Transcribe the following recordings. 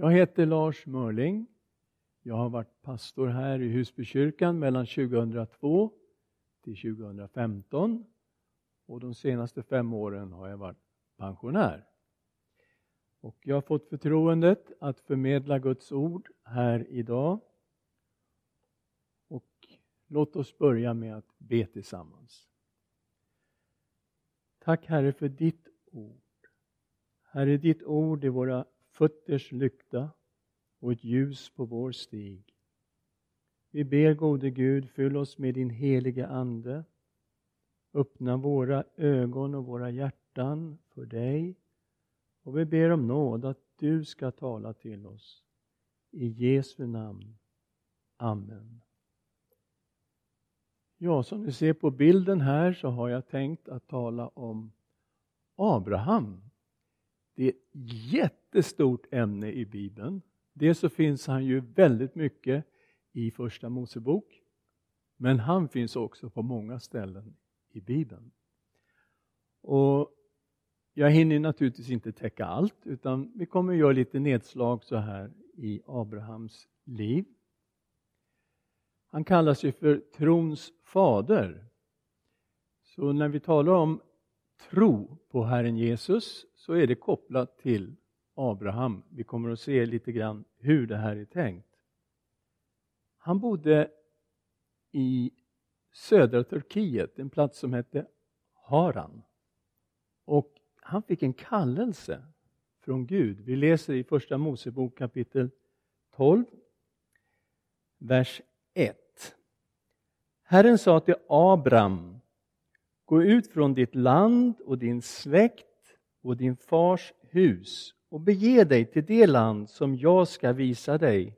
Jag heter Lars Mörling. Jag har varit pastor här i Husbykyrkan mellan 2002 till 2015 och de senaste fem åren har jag varit pensionär. Och jag har fått förtroendet att förmedla Guds ord här idag. Och låt oss börja med att be tillsammans. Tack Herre för ditt ord. Herre, ditt ord är våra fötters lykta och ett ljus på vår stig. Vi ber gode Gud, fyll oss med din helige Ande. Öppna våra ögon och våra hjärtan för dig. Och vi ber om nåd att du ska tala till oss. I Jesu namn. Amen. Ja, som ni ser på bilden här så har jag tänkt att tala om Abraham. Det är ett jättestort ämne i Bibeln. Dels så finns han ju väldigt mycket i Första Mosebok, men han finns också på många ställen i Bibeln. Och jag hinner naturligtvis inte täcka allt, utan vi kommer att göra lite nedslag så här i Abrahams liv. Han kallas ju för trons fader. Så när vi talar om tro på Herren Jesus så är det kopplat till Abraham. Vi kommer att se lite grann hur det här är tänkt. Han bodde i södra Turkiet, en plats som hette Haran. Och han fick en kallelse från Gud. Vi läser i Första Mosebok kapitel 12, vers 1. Herren sa till Abraham, gå ut från ditt land och din släkt och din fars hus och bege dig till det land som jag ska visa dig.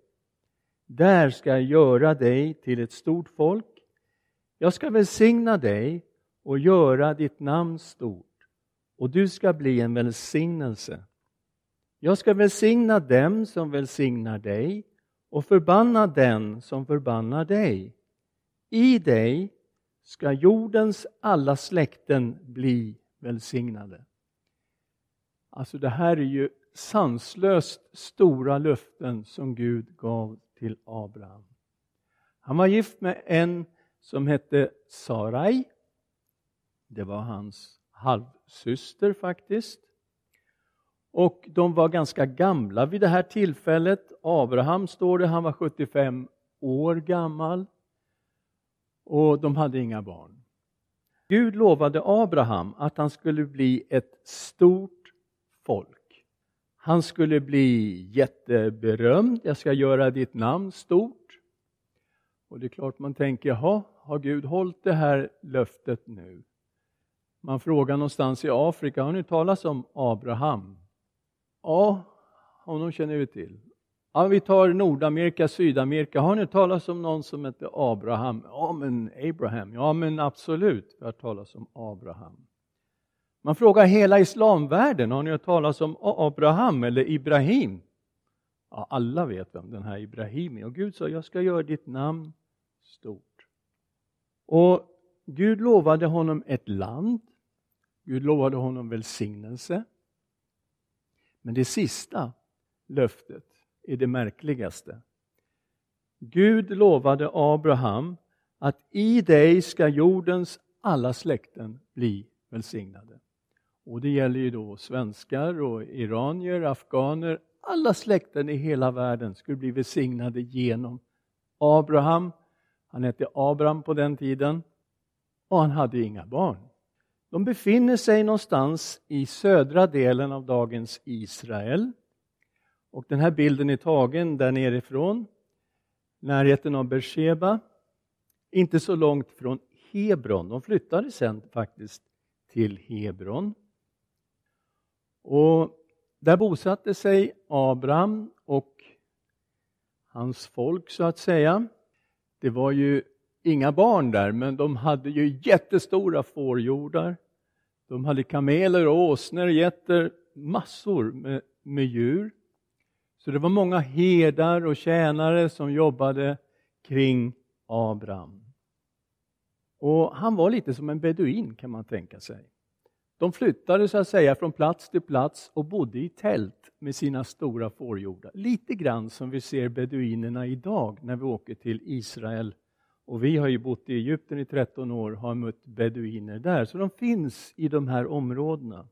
Där ska jag göra dig till ett stort folk. Jag ska välsigna dig och göra ditt namn stort och du ska bli en välsignelse. Jag ska välsigna dem som välsignar dig och förbanna den som förbannar dig. I dig ska jordens alla släkten bli välsignade. Alltså det här är ju sanslöst stora löften som Gud gav till Abraham. Han var gift med en som hette Sarai. Det var hans halvsyster faktiskt. Och de var ganska gamla vid det här tillfället. Abraham står det, han var 75 år gammal. Och de hade inga barn. Gud lovade Abraham att han skulle bli ett stort folk. Han skulle bli jätteberömd, jag ska göra ditt namn stort. Och det är klart man tänker, jaha, har Gud hållit det här löftet nu? Man frågar någonstans i Afrika, har ni talat om Abraham? Ja, honom känner vi till. Ja, vi tar Nordamerika, Sydamerika. Har ni talat om någon som heter Abraham? Ja, men Abraham. Ja, men absolut, vi har talat om Abraham. Man frågar hela islamvärlden, har ni hört talas om Abraham eller Ibrahim? Ja, alla vet vem den här Ibrahim är. Och Gud sa, jag ska göra ditt namn stort. Och Gud lovade honom ett land. Gud lovade honom välsignelse. Men det sista löftet är det märkligaste. Gud lovade Abraham att i dig ska jordens alla släkten bli välsignade. Och det gäller ju då svenskar och iranier, afghaner, alla släkten i hela världen skulle bli välsignade genom Abraham. Han hette Abraham på den tiden och han hade inga barn. De befinner sig någonstans i södra delen av dagens Israel. Och den här bilden är tagen där nerifrån, närheten av Beersheba. Inte så långt från Hebron. De flyttade sen faktiskt till Hebron. Och där bosatte sig Abraham och hans folk så att säga. Det var ju inga barn där, men de hade ju jättestora fårjordar. De hade kameler och åsnor, getter, massor med, med djur. Så det var många herdar och tjänare som jobbade kring Abraham. Och han var lite som en beduin kan man tänka sig. De flyttade så att säga från plats till plats och bodde i tält med sina stora fårjordar. Lite grann som vi ser beduinerna idag när vi åker till Israel. Och vi har ju bott i Egypten i 13 år och har mött beduiner där, så de finns i de här områdena.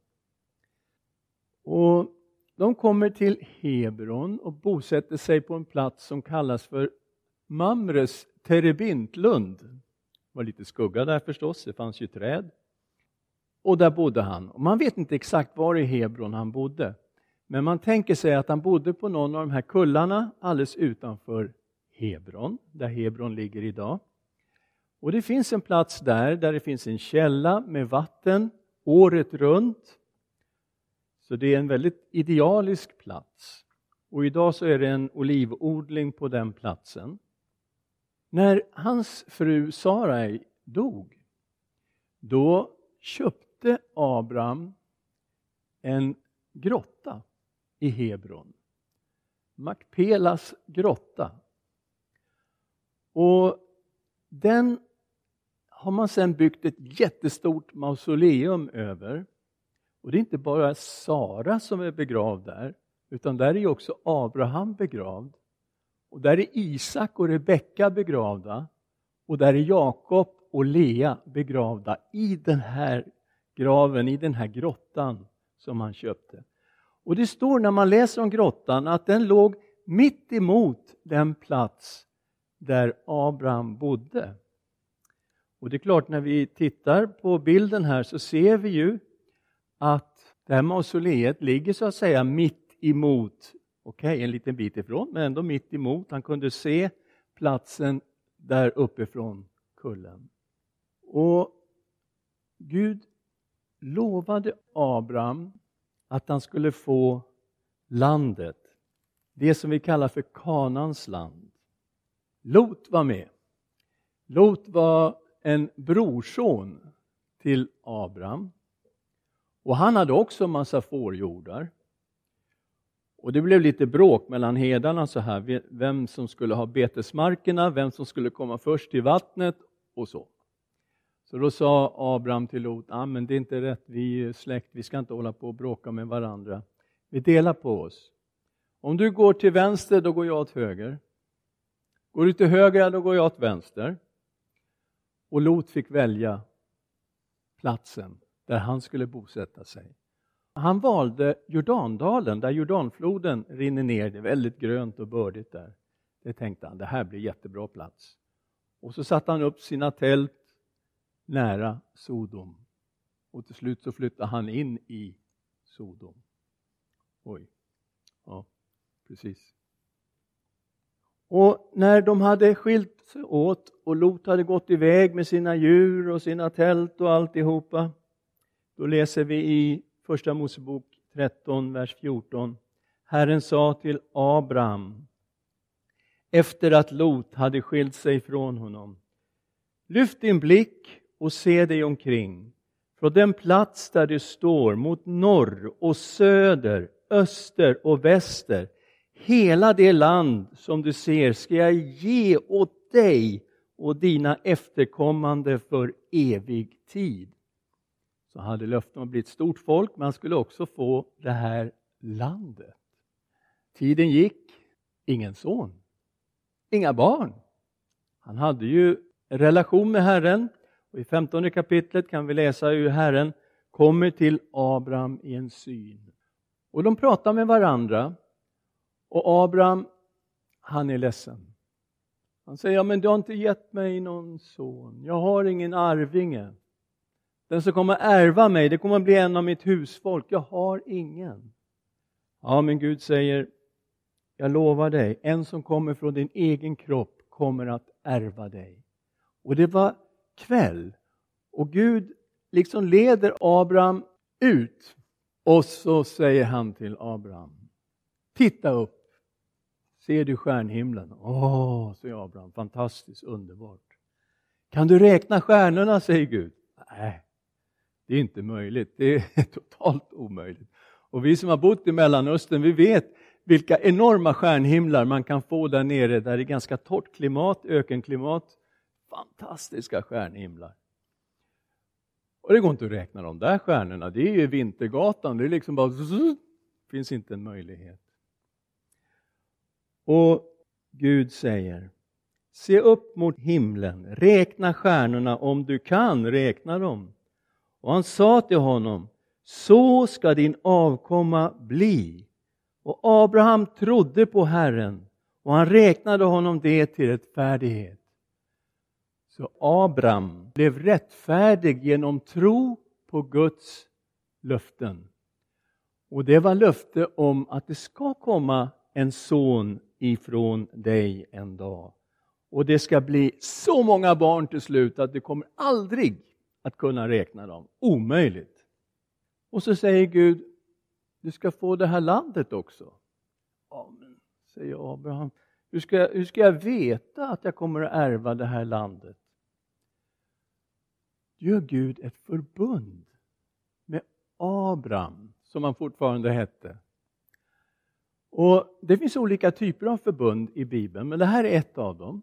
Och de kommer till Hebron och bosätter sig på en plats som kallas för Mamres terebintlund. Det var lite skugga där förstås, det fanns ju träd. Och där bodde han. Man vet inte exakt var i Hebron han bodde. Men man tänker sig att han bodde på någon av de här kullarna alldeles utanför Hebron, där Hebron ligger idag. Och det finns en plats där, där det finns en källa med vatten året runt. Så det är en väldigt idealisk plats. Och idag så är det en olivodling på den platsen. När hans fru Sarai dog, då köpte Abraham en grotta i Hebron. Makpelas grotta. Och den har man sedan byggt ett jättestort mausoleum över. Och det är inte bara Sara som är begravd där, utan där är också Abraham begravd. Och där är Isak och Rebecka begravda. Och där är Jakob och Lea begravda i den här graven, i den här grottan som han köpte. Och det står när man läser om grottan att den låg mitt emot den plats där Abraham bodde. Och det är klart, när vi tittar på bilden här så ser vi ju att det här mausoleet ligger så att säga mitt emot, okej, okay, en liten bit ifrån, men ändå mitt emot. Han kunde se platsen där uppifrån kullen. Och Gud lovade Abraham att han skulle få landet, det som vi kallar för Kanans land. Lot var med. Lot var en brorson till Abraham. Och han hade också en massa fårjordar. Och det blev lite bråk mellan hedarna så här, vem som skulle ha betesmarkerna, vem som skulle komma först till vattnet och så. Så då sa Abraham till Lot, ah, men det är inte rätt, vi är släkt, vi ska inte hålla på och bråka med varandra. Vi delar på oss. Om du går till vänster, då går jag åt höger. Går du till höger, då går jag åt vänster. Och Lot fick välja platsen där han skulle bosätta sig. Han valde Jordandalen, där Jordanfloden rinner ner. Det är väldigt grönt och bördigt där. Det tänkte han, det här blir jättebra plats. Och så satte han upp sina tält nära Sodom. Och till slut så flyttade han in i Sodom. Oj. Ja, precis. Och när de hade skilt sig åt och Lot hade gått iväg med sina djur och sina tält och alltihopa, då läser vi i Första Mosebok 13, vers 14. Herren sa till Abraham efter att Lot hade skilt sig från honom. Lyft din blick och se dig omkring. Från den plats där du står mot norr och söder, öster och väster Hela det land som du ser ska jag ge åt dig och dina efterkommande för evig tid. Så hade löftet om att bli ett stort folk, men han skulle också få det här landet. Tiden gick, ingen son, inga barn. Han hade ju en relation med Herren och i femtonde kapitlet kan vi läsa hur Herren kommer till Abraham i en syn. Och de pratar med varandra och Abraham, han är ledsen. Han säger, ja, men du har inte gett mig någon son. Jag har ingen arvinge. Den som kommer ärva mig, det kommer att bli en av mitt husfolk. Jag har ingen. Ja, men Gud säger, jag lovar dig, en som kommer från din egen kropp kommer att ärva dig. Och det var kväll och Gud liksom leder Abraham ut och så säger han till Abraham, titta upp Ser du stjärnhimlen? Åh, säger Abraham, fantastiskt underbart. Kan du räkna stjärnorna, säger Gud. Nej, det är inte möjligt. Det är totalt omöjligt. Och vi som har bott i Mellanöstern, vi vet vilka enorma stjärnhimlar man kan få där nere, där det är ganska torrt klimat, ökenklimat. Fantastiska stjärnhimlar. Och det går inte att räkna de där stjärnorna, det är ju Vintergatan, det är liksom bara finns inte en möjlighet. Och Gud säger, se upp mot himlen, räkna stjärnorna om du kan räkna dem. Och han sa till honom, så ska din avkomma bli. Och Abraham trodde på Herren och han räknade honom det till rättfärdighet. Så Abraham blev rättfärdig genom tro på Guds löften. Och det var löfte om att det ska komma en son ifrån dig en dag. Och det ska bli så många barn till slut att du kommer aldrig att kunna räkna dem. Omöjligt. Och så säger Gud, du ska få det här landet också. Amen, säger Abraham. Hur ska, hur ska jag veta att jag kommer att ärva det här landet? Gör Gud ett förbund med Abraham, som han fortfarande hette. Och Det finns olika typer av förbund i Bibeln, men det här är ett av dem.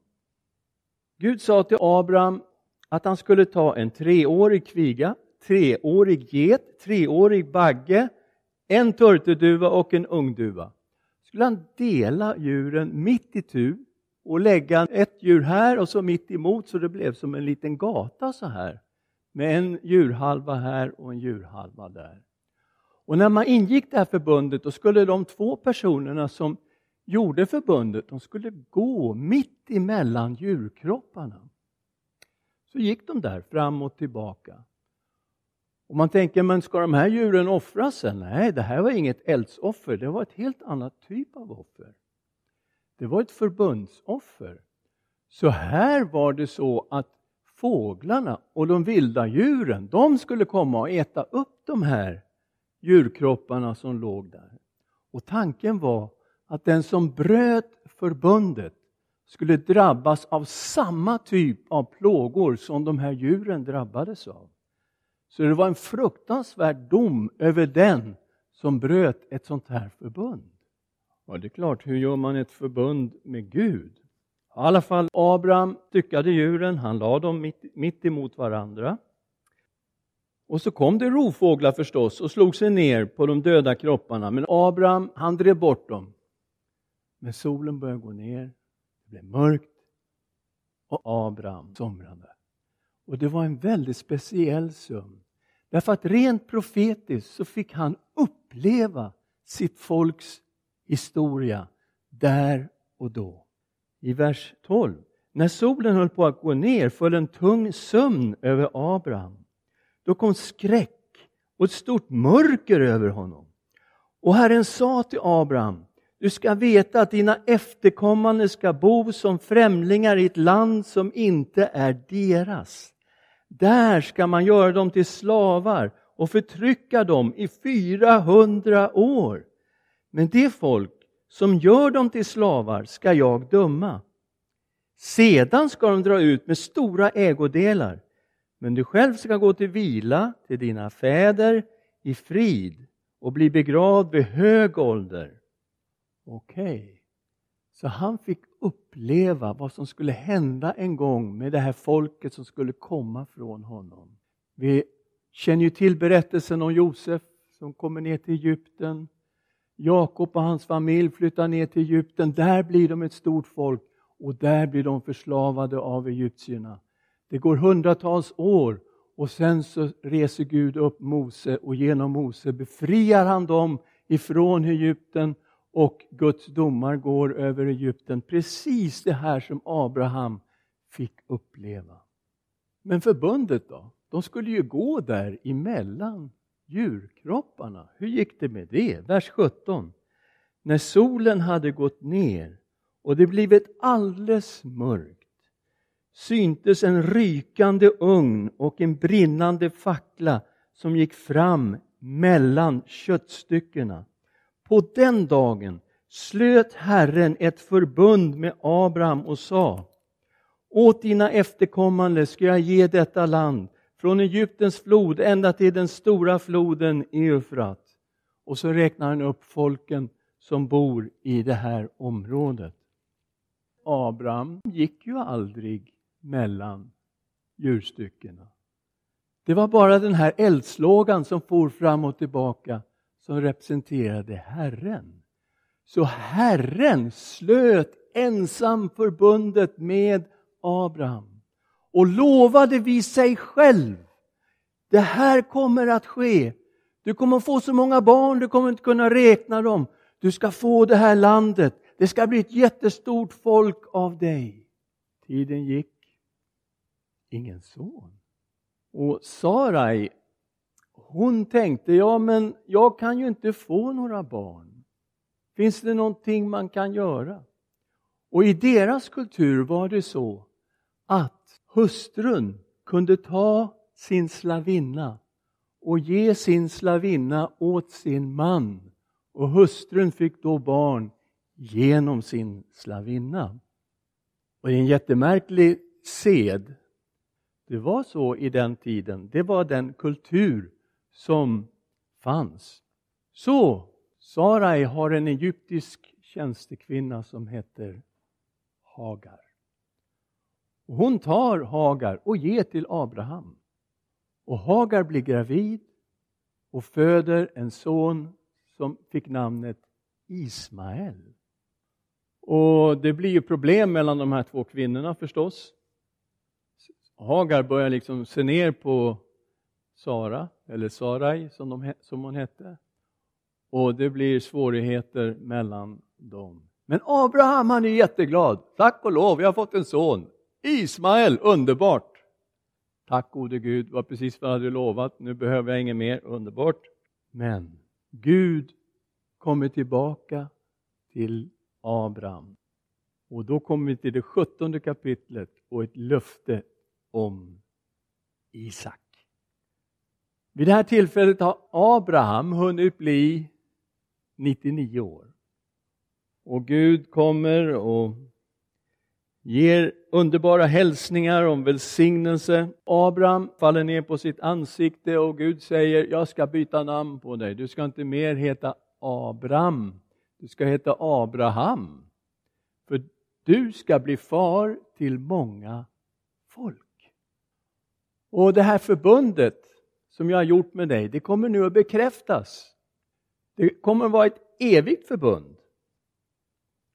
Gud sa till Abraham att han skulle ta en treårig kviga, treårig get, treårig bagge, en turturduva och en ungduva. skulle han dela djuren mitt i tu och lägga ett djur här och så mitt emot så det blev som en liten gata så här. Med en djurhalva här och en djurhalva där. Och när man ingick det här förbundet då skulle de två personerna som gjorde förbundet, de skulle gå mitt emellan djurkropparna. Så gick de där fram och tillbaka. Och man tänker, men ska de här djuren offras sen? Nej, det här var inget eldsoffer, det var ett helt annat typ av offer. Det var ett förbundsoffer. Så här var det så att fåglarna och de vilda djuren, de skulle komma och äta upp de här djurkropparna som låg där. Och tanken var att den som bröt förbundet skulle drabbas av samma typ av plågor som de här djuren drabbades av. Så det var en fruktansvärd dom över den som bröt ett sånt här förbund. Ja, det är klart, hur gör man ett förbund med Gud? I alla fall Abraham styckade djuren, han lade dem mitt, mitt emot varandra. Och så kom det rovfåglar förstås och slog sig ner på de döda kropparna. Men Abraham, han drev bort dem. Men solen började gå ner, det blev mörkt och Abraham somrade. Och det var en väldigt speciell sömn. Därför att rent profetiskt så fick han uppleva sitt folks historia där och då. I vers 12. När solen höll på att gå ner föll en tung sömn över Abraham. Då kom skräck och ett stort mörker över honom. Och Herren sa till Abraham, du ska veta att dina efterkommande ska bo som främlingar i ett land som inte är deras. Där ska man göra dem till slavar och förtrycka dem i 400 år. Men det folk som gör dem till slavar ska jag döma. Sedan ska de dra ut med stora ägodelar men du själv ska gå till vila till dina fäder i frid och bli begravd vid hög ålder. Okej, okay. så han fick uppleva vad som skulle hända en gång med det här folket som skulle komma från honom. Vi känner ju till berättelsen om Josef som kommer ner till Egypten. Jakob och hans familj flyttar ner till Egypten. Där blir de ett stort folk och där blir de förslavade av egyptierna. Det går hundratals år och sen så reser Gud upp Mose och genom Mose befriar han dem ifrån Egypten och Guds domar går över Egypten. Precis det här som Abraham fick uppleva. Men förbundet då? De skulle ju gå där emellan djurkropparna. Hur gick det med det? Vers 17. När solen hade gått ner och det blivit alldeles mörkt syntes en rykande ugn och en brinnande fackla som gick fram mellan köttstyckena. På den dagen slöt Herren ett förbund med Abraham och sa Åt dina efterkommande ska jag ge detta land från Egyptens flod ända till den stora floden Eufrat. Och så räknar han upp folken som bor i det här området. Abraham gick ju aldrig mellan djurstyckena. Det var bara den här eldslågan som for fram och tillbaka som representerade Herren. Så Herren slöt ensam förbundet med Abraham och lovade vid sig själv. Det här kommer att ske. Du kommer få så många barn, du kommer inte kunna räkna dem. Du ska få det här landet. Det ska bli ett jättestort folk av dig. Tiden gick. Ingen son. Och Sarai, hon tänkte, ja men jag kan ju inte få några barn. Finns det någonting man kan göra? Och i deras kultur var det så att hustrun kunde ta sin slavinna och ge sin slavinna åt sin man. Och hustrun fick då barn genom sin slavinna. Och det är en jättemärklig sed. Det var så i den tiden. Det var den kultur som fanns. Så Sarai har en egyptisk tjänstekvinna som heter Hagar. Hon tar Hagar och ger till Abraham. Och Hagar blir gravid och föder en son som fick namnet Ismael. Och det blir ju problem mellan de här två kvinnorna förstås. Hagar börjar liksom se ner på Sara, eller Sarai som, de, som hon hette. Och det blir svårigheter mellan dem. Men Abraham han är jätteglad. Tack och lov, jag har fått en son. Ismael, underbart! Tack gode Gud, var precis vad jag hade lovat. Nu behöver jag inget mer, underbart. Men Gud kommer tillbaka till Abraham. Och då kommer vi till det sjuttonde kapitlet och ett löfte om Isak. Vid det här tillfället har Abraham hunnit bli 99 år. Och Gud kommer och ger underbara hälsningar om välsignelse. Abraham faller ner på sitt ansikte och Gud säger, jag ska byta namn på dig. Du ska inte mer heta Abraham, du ska heta Abraham. För du ska bli far till många folk. Och det här förbundet som jag har gjort med dig, det kommer nu att bekräftas. Det kommer att vara ett evigt förbund.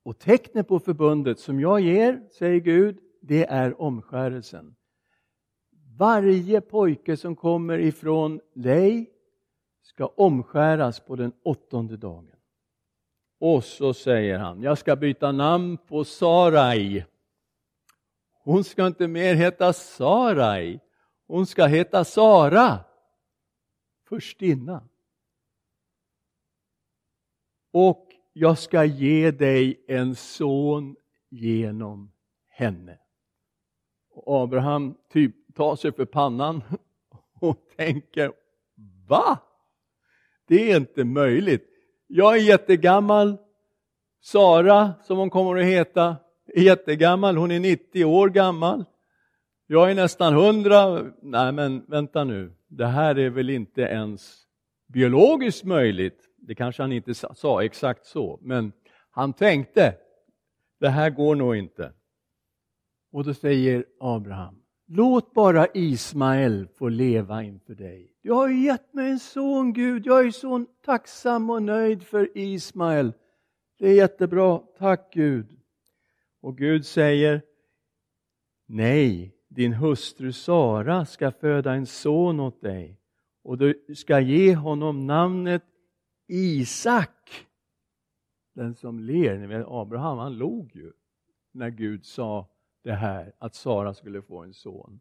Och tecknet på förbundet som jag ger, säger Gud, det är omskärelsen. Varje pojke som kommer ifrån dig ska omskäras på den åttonde dagen. Och så säger han, jag ska byta namn på Sarai. Hon ska inte mer heta Sarai, hon ska heta Sara, förstinna. Och jag ska ge dig en son genom henne. Och Abraham typ tar sig för pannan och tänker, va? Det är inte möjligt. Jag är jättegammal. Sara, som hon kommer att heta, är jättegammal. Hon är 90 år gammal. Jag är nästan 100. Nej, men vänta nu. Det här är väl inte ens biologiskt möjligt. Det kanske han inte sa exakt så, men han tänkte, det här går nog inte. Och då säger Abraham, låt bara Ismael få leva inför dig. Du har ju gett mig en son Gud, jag är så tacksam och nöjd för Ismael. Det är jättebra, tack Gud. Och Gud säger, nej, din hustru Sara ska föda en son åt dig och du ska ge honom namnet Isak. Den som ler, ni vet Abraham, han log ju när Gud sa det här, att Sara skulle få en son.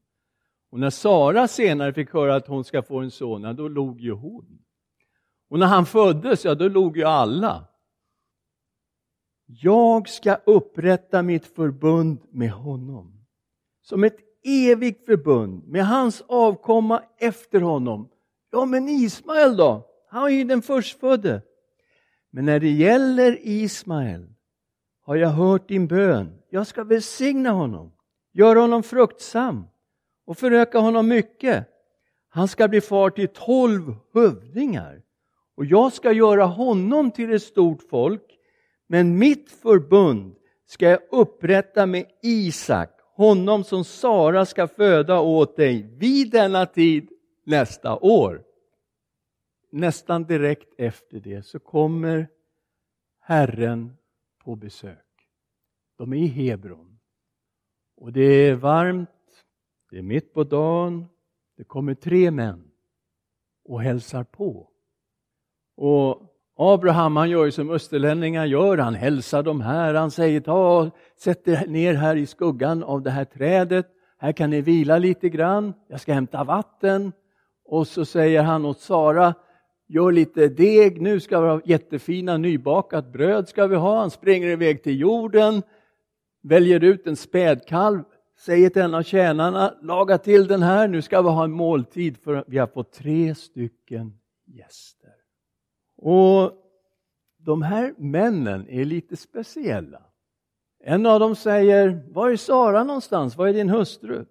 Och när Sara senare fick höra att hon ska få en son, då log ju hon. Och när han föddes, ja då log ju alla. Jag ska upprätta mitt förbund med honom. Som ett evigt förbund med hans avkomma efter honom. Ja, men Ismael då? Han är ju den förstfödde. Men när det gäller Ismael har jag hört din bön. Jag ska välsigna honom, göra honom fruktsam och föröka honom mycket. Han ska bli far till tolv hövdingar och jag ska göra honom till ett stort folk. Men mitt förbund ska jag upprätta med Isak, honom som Sara ska föda åt dig vid denna tid nästa år. Nästan direkt efter det så kommer Herren på besök. De är i Hebron. Och det är varmt, det är mitt på dagen, det kommer tre män och hälsar på. Och Abraham han gör ju som österlänningar gör, han hälsar dem här, han säger ta, sätt er ner här i skuggan av det här trädet, här kan ni vila lite grann, jag ska hämta vatten. Och så säger han åt Sara, gör lite deg, nu ska vi ha jättefina nybakat bröd ska vi ha. Han springer iväg till jorden, väljer ut en spädkalv, säger till en av tjänarna, laga till den här, nu ska vi ha en måltid för vi har fått tre stycken gäster. Och de här männen är lite speciella. En av dem säger, var är Sara någonstans? Var är din hustru?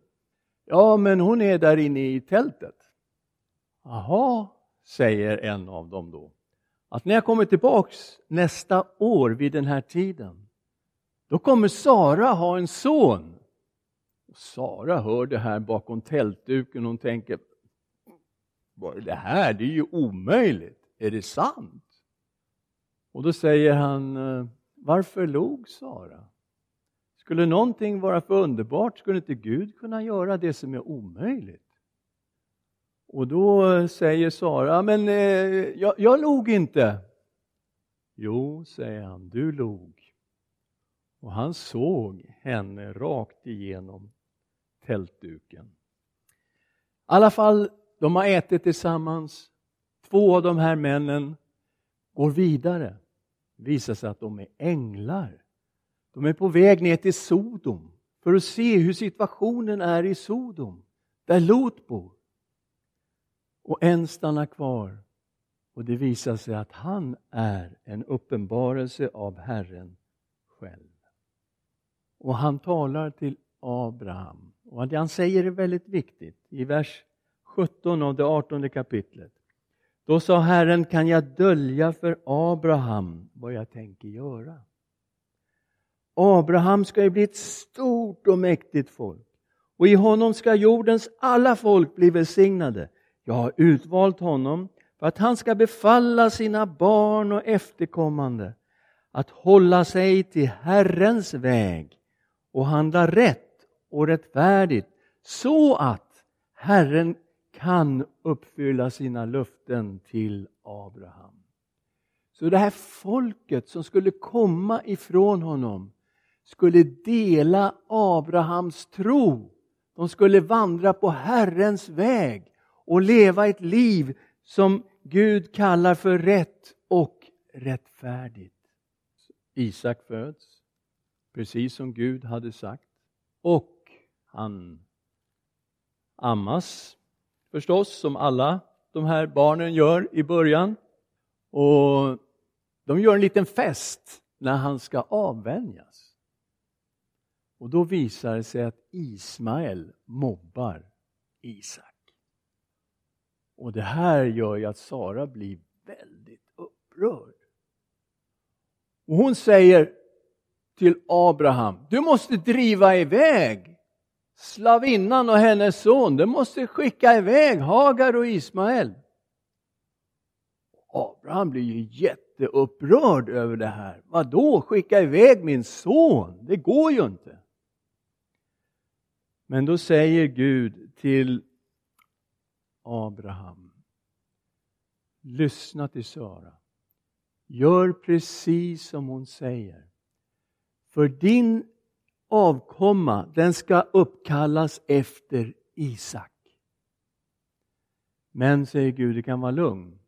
Ja, men hon är där inne i tältet. Jaha, säger en av dem då. Att när jag kommer tillbaks nästa år vid den här tiden, då kommer Sara ha en son. Sara hör det här bakom tältduken och hon tänker, vad är det här? Det är ju omöjligt. Är det sant? Och då säger han, eh, varför log Sara? Skulle någonting vara för underbart, skulle inte Gud kunna göra det som är omöjligt? Och då säger Sara, men eh, jag, jag log inte. Jo, säger han, du log. Och han såg henne rakt igenom tältduken. I alla fall, de har ätit tillsammans. Två av de här männen går vidare. Det visar sig att de är änglar. De är på väg ner till Sodom för att se hur situationen är i Sodom, där Lot bor. Och en stannar kvar och det visar sig att han är en uppenbarelse av Herren själv. Och han talar till Abraham. Och det han säger är väldigt viktigt. I vers 17 av det 18 kapitlet. Då sa Herren, kan jag dölja för Abraham vad jag tänker göra? Abraham ska ju bli ett stort och mäktigt folk och i honom ska jordens alla folk bli välsignade. Jag har utvalt honom för att han ska befalla sina barn och efterkommande att hålla sig till Herrens väg och handla rätt och rättfärdigt så att Herren kan uppfylla sina löften till Abraham. Så det här folket som skulle komma ifrån honom skulle dela Abrahams tro. De skulle vandra på Herrens väg och leva ett liv som Gud kallar för rätt och rättfärdigt. Isak föds, precis som Gud hade sagt. Och han ammas förstås, som alla de här barnen gör i början. Och de gör en liten fest när han ska avvänjas. Och då visar det sig att Ismael mobbar Isak. Och det här gör ju att Sara blir väldigt upprörd. Och hon säger till Abraham, du måste driva iväg slavinnan och hennes son. Du måste skicka iväg Hagar och Ismael. Abraham blir ju jätteupprörd över det här. Vadå, skicka iväg min son? Det går ju inte. Men då säger Gud till Abraham, lyssna till Sara. Gör precis som hon säger. För din avkomma, den ska uppkallas efter Isak. Men, säger Gud, du kan vara lugn.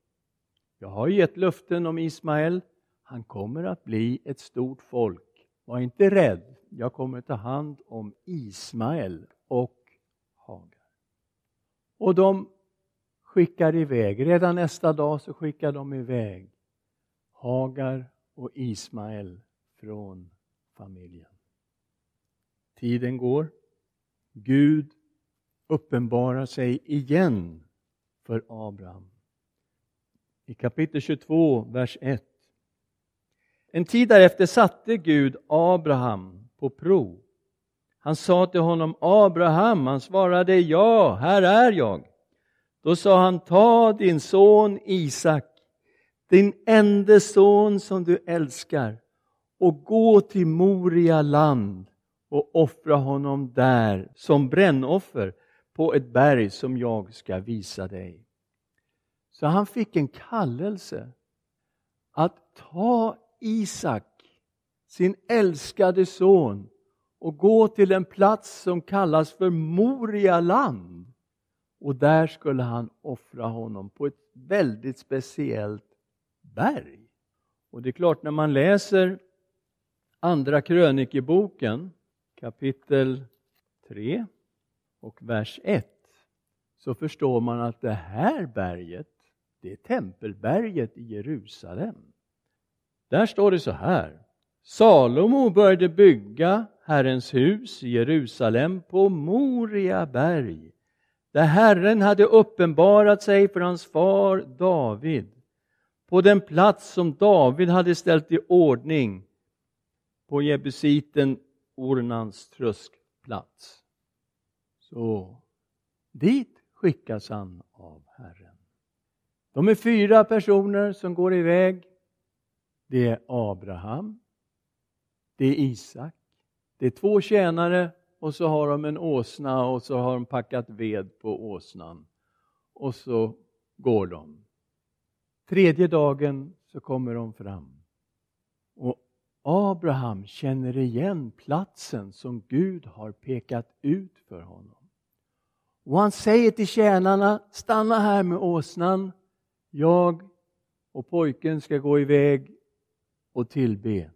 Jag har gett löften om Ismael. Han kommer att bli ett stort folk. Var inte rädd, jag kommer ta hand om Ismael och Hagar. Och de skickar iväg, redan nästa dag så skickar de iväg Hagar och Ismael från familjen. Tiden går. Gud uppenbarar sig igen för Abraham. I kapitel 22, vers 1. En tid därefter satte Gud Abraham på prov. Han sa till honom Abraham, han svarade ja, här är jag. Då sa han, ta din son Isak, din enda son som du älskar och gå till Moria land och offra honom där som brännoffer på ett berg som jag ska visa dig. Så han fick en kallelse att ta Isak, sin älskade son, och gå till en plats som kallas för Moria land. Och där skulle han offra honom på ett väldigt speciellt berg. Och det är klart, när man läser Andra krönikeboken kapitel 3 och vers 1 så förstår man att det här berget, det är tempelberget i Jerusalem. Där står det så här. Salomo började bygga Herrens hus i Jerusalem på Moria berg där Herren hade uppenbarat sig för hans far David på den plats som David hade ställt i ordning på jebusiten Ornans tröskplats. Så dit skickas han av Herren. De är fyra personer som går iväg. Det är Abraham, det är Isak, det är två tjänare och så har de en åsna och så har de packat ved på åsnan. Och så går de. Tredje dagen så kommer de fram. Och Abraham känner igen platsen som Gud har pekat ut för honom. Och han säger till tjänarna, stanna här med åsnan. Jag och pojken ska gå iväg och tillbe.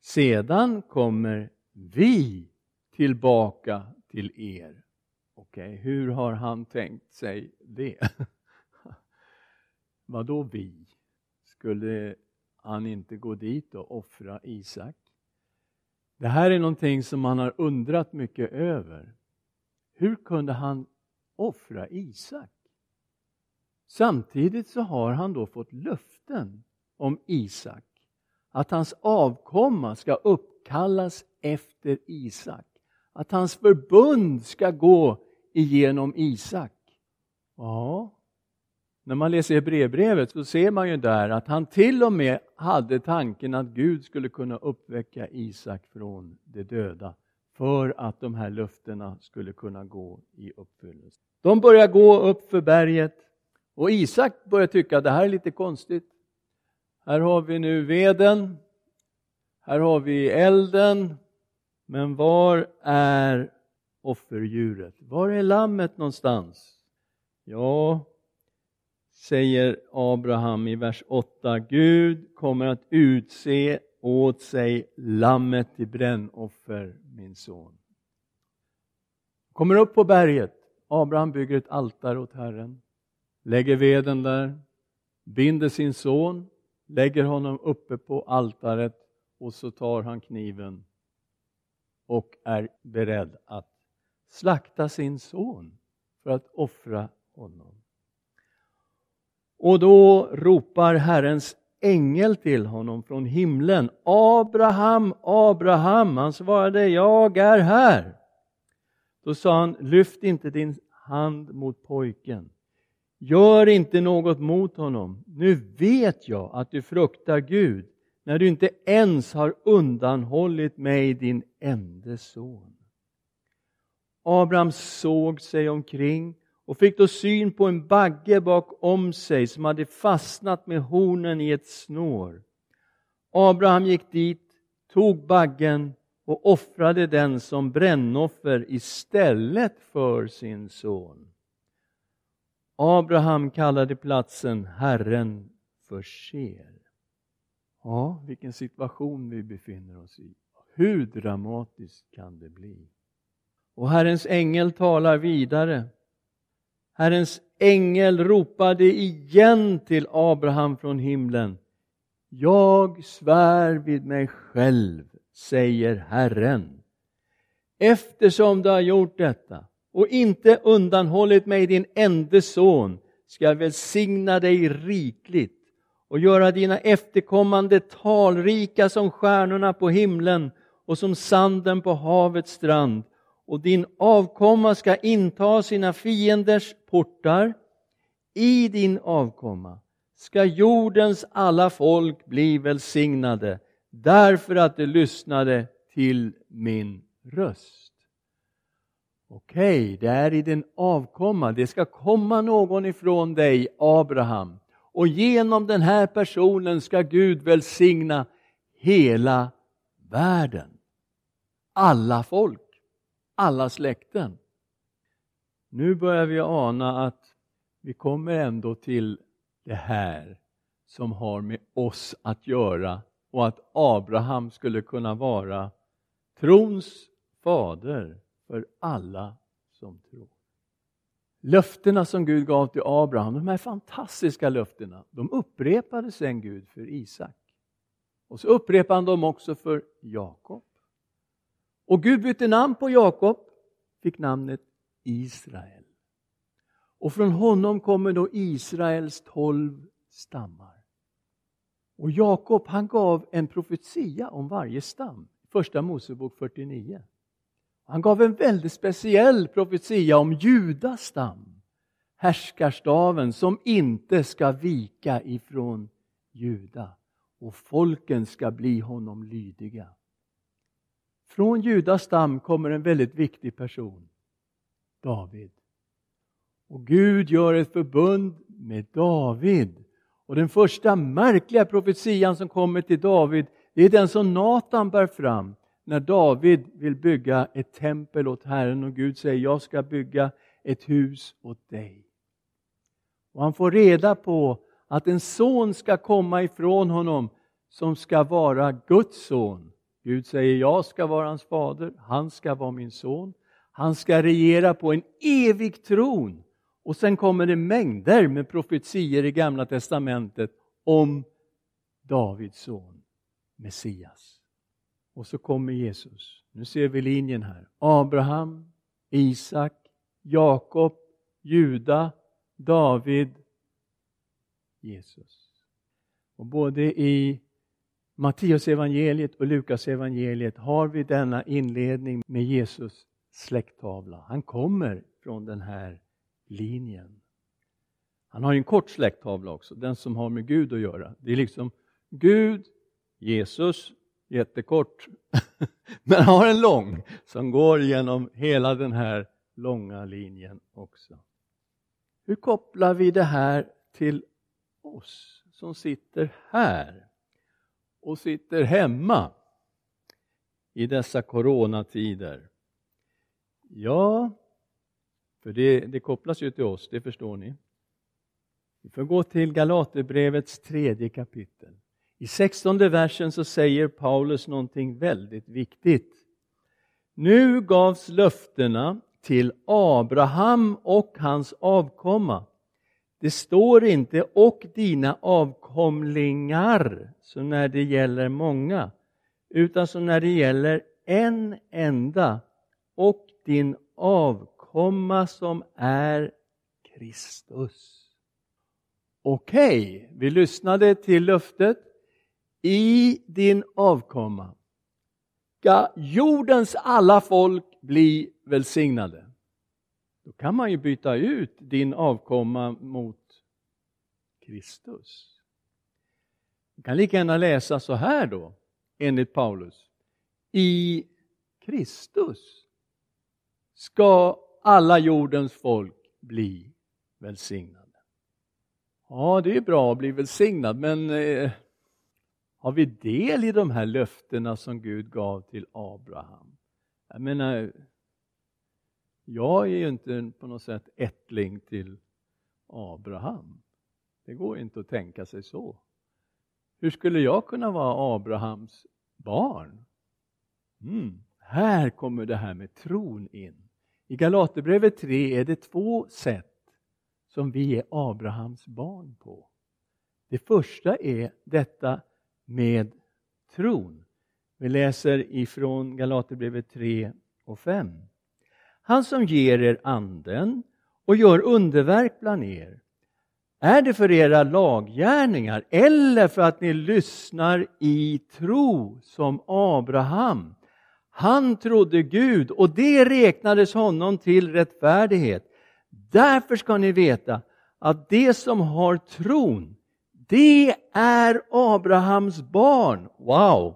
Sedan kommer vi tillbaka till er. Okej, okay, hur har han tänkt sig det? Vad då vi? Skulle han inte gå dit och offra Isak? Det här är någonting som man har undrat mycket över. Hur kunde han offra Isak? Samtidigt så har han då fått löften om Isak, att hans avkomma ska uppkallas efter Isak, att hans förbund ska gå igenom Isak. Ja, när man läser Hebreerbrevet så ser man ju där att han till och med hade tanken att Gud skulle kunna uppväcka Isak från de döda för att de här löftena skulle kunna gå i uppfyllelse. De börjar gå upp för berget och Isak börjar tycka att det här är lite konstigt. Här har vi nu veden, här har vi elden, men var är offerdjuret? Var är lammet någonstans? Ja, säger Abraham i vers 8, Gud kommer att utse åt sig lammet till brännoffer, min son. Kommer upp på berget. Abraham bygger ett altare åt Herren, lägger veden där, binder sin son, lägger honom uppe på altaret och så tar han kniven och är beredd att slakta sin son för att offra honom. Och då ropar Herrens ängel till honom från himlen. Abraham, Abraham. Han svarade, jag är här. Då sa han, lyft inte din hand mot pojken. Gör inte något mot honom. Nu vet jag att du fruktar Gud när du inte ens har undanhållit mig din enda son. Abraham såg sig omkring och fick då syn på en bagge bakom sig som hade fastnat med hornen i ett snår. Abraham gick dit, tog baggen och offrade den som brännoffer istället för sin son. Abraham kallade platsen Herren förser. Ja, vilken situation vi befinner oss i. Hur dramatiskt kan det bli? Och Herrens ängel talar vidare. Herrens ängel ropade igen till Abraham från himlen. Jag svär vid mig själv, säger Herren. Eftersom du har gjort detta och inte undanhållit mig din ende son ska jag välsigna dig rikligt och göra dina efterkommande talrika som stjärnorna på himlen och som sanden på havets strand och din avkomma ska inta sina fienders portar. I din avkomma ska jordens alla folk bli välsignade därför att de lyssnade till min röst. Okej, okay, det är i din avkomma, det ska komma någon ifrån dig, Abraham. Och genom den här personen ska Gud välsigna hela världen. Alla folk, alla släkten. Nu börjar vi ana att vi kommer ändå till det här som har med oss att göra och att Abraham skulle kunna vara trons fader för alla som tror. Löftena som Gud gav till Abraham, de här fantastiska löftena, de upprepade sen Gud för Isak. Och så upprepade han dem också för Jakob. Och Gud bytte namn på Jakob, fick namnet Israel. Och från honom kommer då Israels tolv stammar. Och Jakob han gav en profetia om varje stam, första Mosebok 49. Han gav en väldigt speciell profetia om Judas stam, härskarstaven som inte ska vika ifrån Juda och folken ska bli honom lydiga. Från Judas stam kommer en väldigt viktig person, David. Och Gud gör ett förbund med David. Och den första märkliga profetian som kommer till David, det är den som Natan bär fram när David vill bygga ett tempel åt Herren och Gud säger jag ska bygga ett hus åt dig. Och han får reda på att en son ska komma ifrån honom som ska vara Guds son. Gud säger jag ska vara hans fader, han ska vara min son. Han ska regera på en evig tron. Och sen kommer det mängder med profetier i Gamla Testamentet om Davids son, Messias. Och så kommer Jesus. Nu ser vi linjen här. Abraham, Isak, Jakob, Juda, David, Jesus. Och både i Matteus evangeliet och Lukas evangeliet har vi denna inledning med Jesus släkttavla. Han kommer från den här linjen. Han har en kort släkttavla också, den som har med Gud att göra. Det är liksom Gud, Jesus, jättekort, men har en lång som går genom hela den här långa linjen också. Hur kopplar vi det här till oss som sitter här och sitter hemma i dessa coronatider? Ja, för det, det kopplas ju till oss, det förstår ni. Vi får gå till Galaterbrevets tredje kapitel. I sextonde versen så säger Paulus någonting väldigt viktigt. Nu gavs löftena till Abraham och hans avkomma. Det står inte och dina avkomlingar, så när det gäller många, utan så när det gäller en enda och din avkomma som är Kristus. Okej, okay, vi lyssnade till löftet i din avkomma ska jordens alla folk bli välsignade. Då kan man ju byta ut din avkomma mot Kristus. Man kan lika gärna läsa så här då, enligt Paulus. I Kristus ska alla jordens folk bli välsignade. Ja, det är bra att bli välsignad, men eh, har vi del i de här löftena som Gud gav till Abraham? Jag menar, jag är ju inte på något sätt ättling till Abraham. Det går inte att tänka sig så. Hur skulle jag kunna vara Abrahams barn? Mm. Här kommer det här med tron in. I Galaterbrevet 3 är det två sätt som vi är Abrahams barn på. Det första är detta med tron. Vi läser ifrån Galaterbrevet 3 och 5. Han som ger er anden och gör underverk bland er. Är det för era laggärningar eller för att ni lyssnar i tro som Abraham? Han trodde Gud och det räknades honom till rättfärdighet. Därför ska ni veta att det som har tron, det är Abrahams barn. Wow!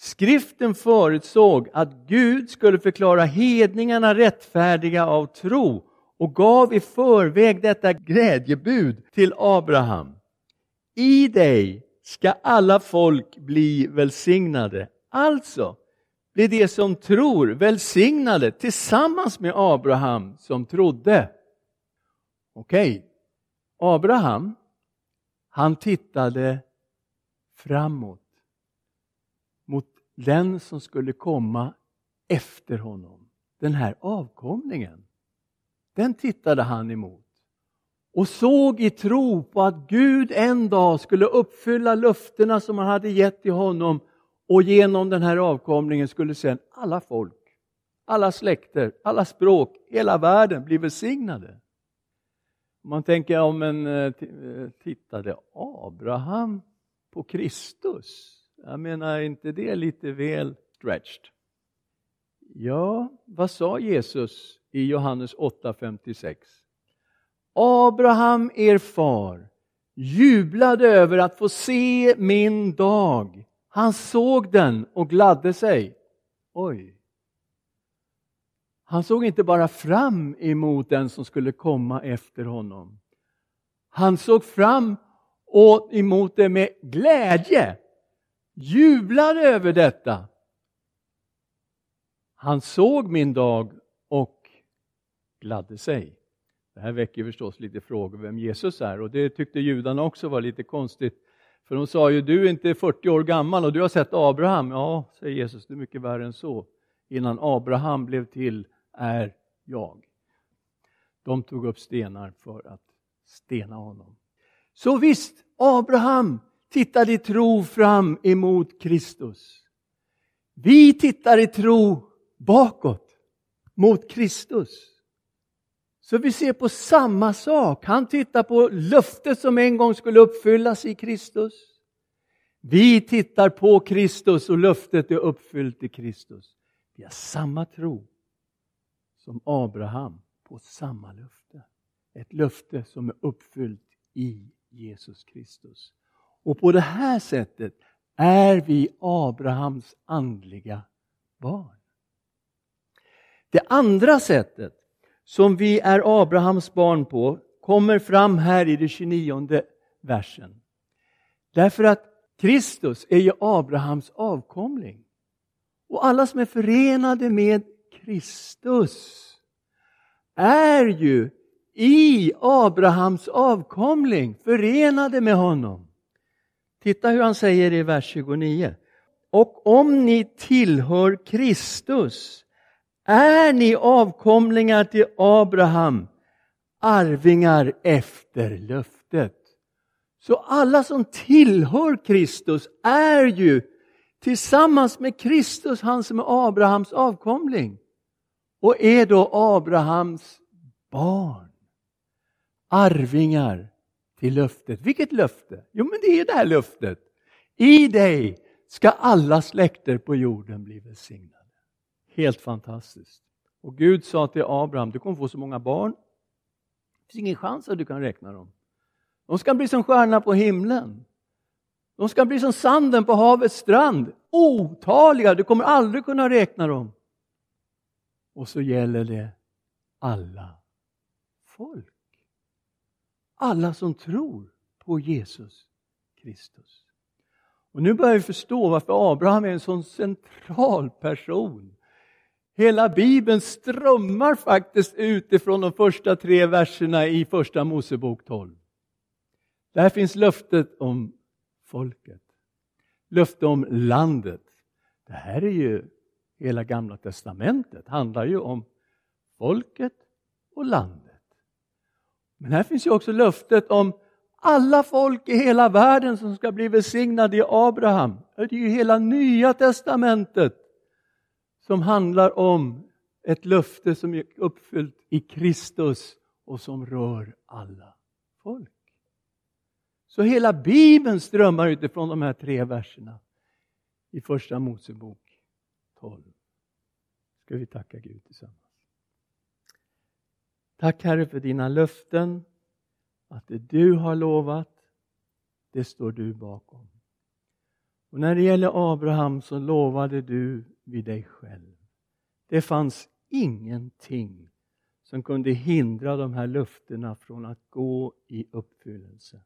Skriften förutsåg att Gud skulle förklara hedningarna rättfärdiga av tro och gav i förväg detta glädjebud till Abraham. I dig ska alla folk bli välsignade. Alltså blir de som tror välsignade tillsammans med Abraham som trodde. Okej, okay. Abraham, han tittade framåt mot den som skulle komma efter honom. Den här avkomlingen. Den tittade han emot och såg i tro på att Gud en dag skulle uppfylla löftena som han hade gett till honom och genom den här avkomlingen skulle sedan alla folk, alla släkter, alla språk, hela världen bli välsignade. Man tänker om en eh, eh, tittade Abraham på Kristus? Jag menar, inte det lite väl stretched? Ja, vad sa Jesus i Johannes 8.56? Abraham, er far, jublade över att få se min dag. Han såg den och gladde sig. Oj. Han såg inte bara fram emot den som skulle komma efter honom. Han såg fram emot det med glädje, jublade över detta. Han såg min dag och gladde sig. Det här väcker förstås lite frågor vem Jesus är och det tyckte judarna också var lite konstigt. För de sa ju, du är inte 40 år gammal och du har sett Abraham. Ja, säger Jesus, det är mycket värre än så. Innan Abraham blev till är jag. De tog upp stenar för att stena honom. Så visst, Abraham tittade i tro fram emot Kristus. Vi tittar i tro bakåt mot Kristus. Så vi ser på samma sak. Han tittar på löftet som en gång skulle uppfyllas i Kristus. Vi tittar på Kristus och löftet är uppfyllt i Kristus. Vi har samma tro som Abraham på samma löfte. Ett löfte som är uppfyllt i Jesus Kristus. Och på det här sättet är vi Abrahams andliga barn. Det andra sättet som vi är Abrahams barn på kommer fram här i den 29 versen. Därför att Kristus är ju Abrahams avkomling. Och alla som är förenade med Kristus är ju i Abrahams avkomling förenade med honom. Titta hur han säger i vers 29. Och om ni tillhör Kristus är ni avkomlingar till Abraham, arvingar efter löftet. Så alla som tillhör Kristus är ju tillsammans med Kristus han som är Abrahams avkomling och är då Abrahams barn. Arvingar till löftet. Vilket löfte? Jo, men det är det här löftet. I dig ska alla släkter på jorden bli välsignade. Helt fantastiskt. Och Gud sa till Abraham, du kommer få så många barn. Det finns ingen chans att du kan räkna dem. De ska bli som stjärnorna på himlen. De ska bli som sanden på havets strand. Otaliga, du kommer aldrig kunna räkna dem. Och så gäller det alla folk. Alla som tror på Jesus Kristus. Och nu börjar vi förstå varför Abraham är en sån central person. Hela Bibeln strömmar faktiskt utifrån de första tre verserna i Första Mosebok 12. Där finns löftet om folket. Löfte om landet. Det här är ju hela Gamla Testamentet handlar ju om folket och landet. Men här finns ju också löftet om alla folk i hela världen som ska bli välsignade i Abraham. Det är ju hela Nya Testamentet som handlar om ett löfte som är uppfyllt i Kristus och som rör alla folk. Så hela Bibeln strömmar utifrån de här tre verserna i Första Mosebok 12. Ska vi tacka Gud tillsammans. Tack Herre för dina löften, att det du har lovat, det står du bakom. Och när det gäller Abraham så lovade du vid dig själv. Det fanns ingenting som kunde hindra de här löftena från att gå i uppfyllelse.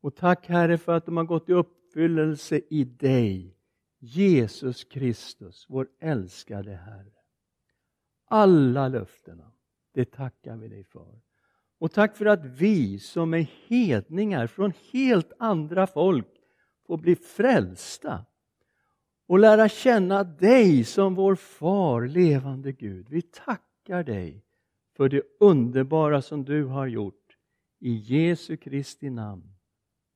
Och tack Herre för att de har gått i uppfyllelse i dig, Jesus Kristus, vår älskade Herre. Alla löftena, det tackar vi dig för. Och tack för att vi som är hedningar från helt andra folk får bli frälsta och lära känna dig som vår far, levande Gud. Vi tackar dig för det underbara som du har gjort. I Jesu Kristi namn.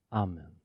Amen.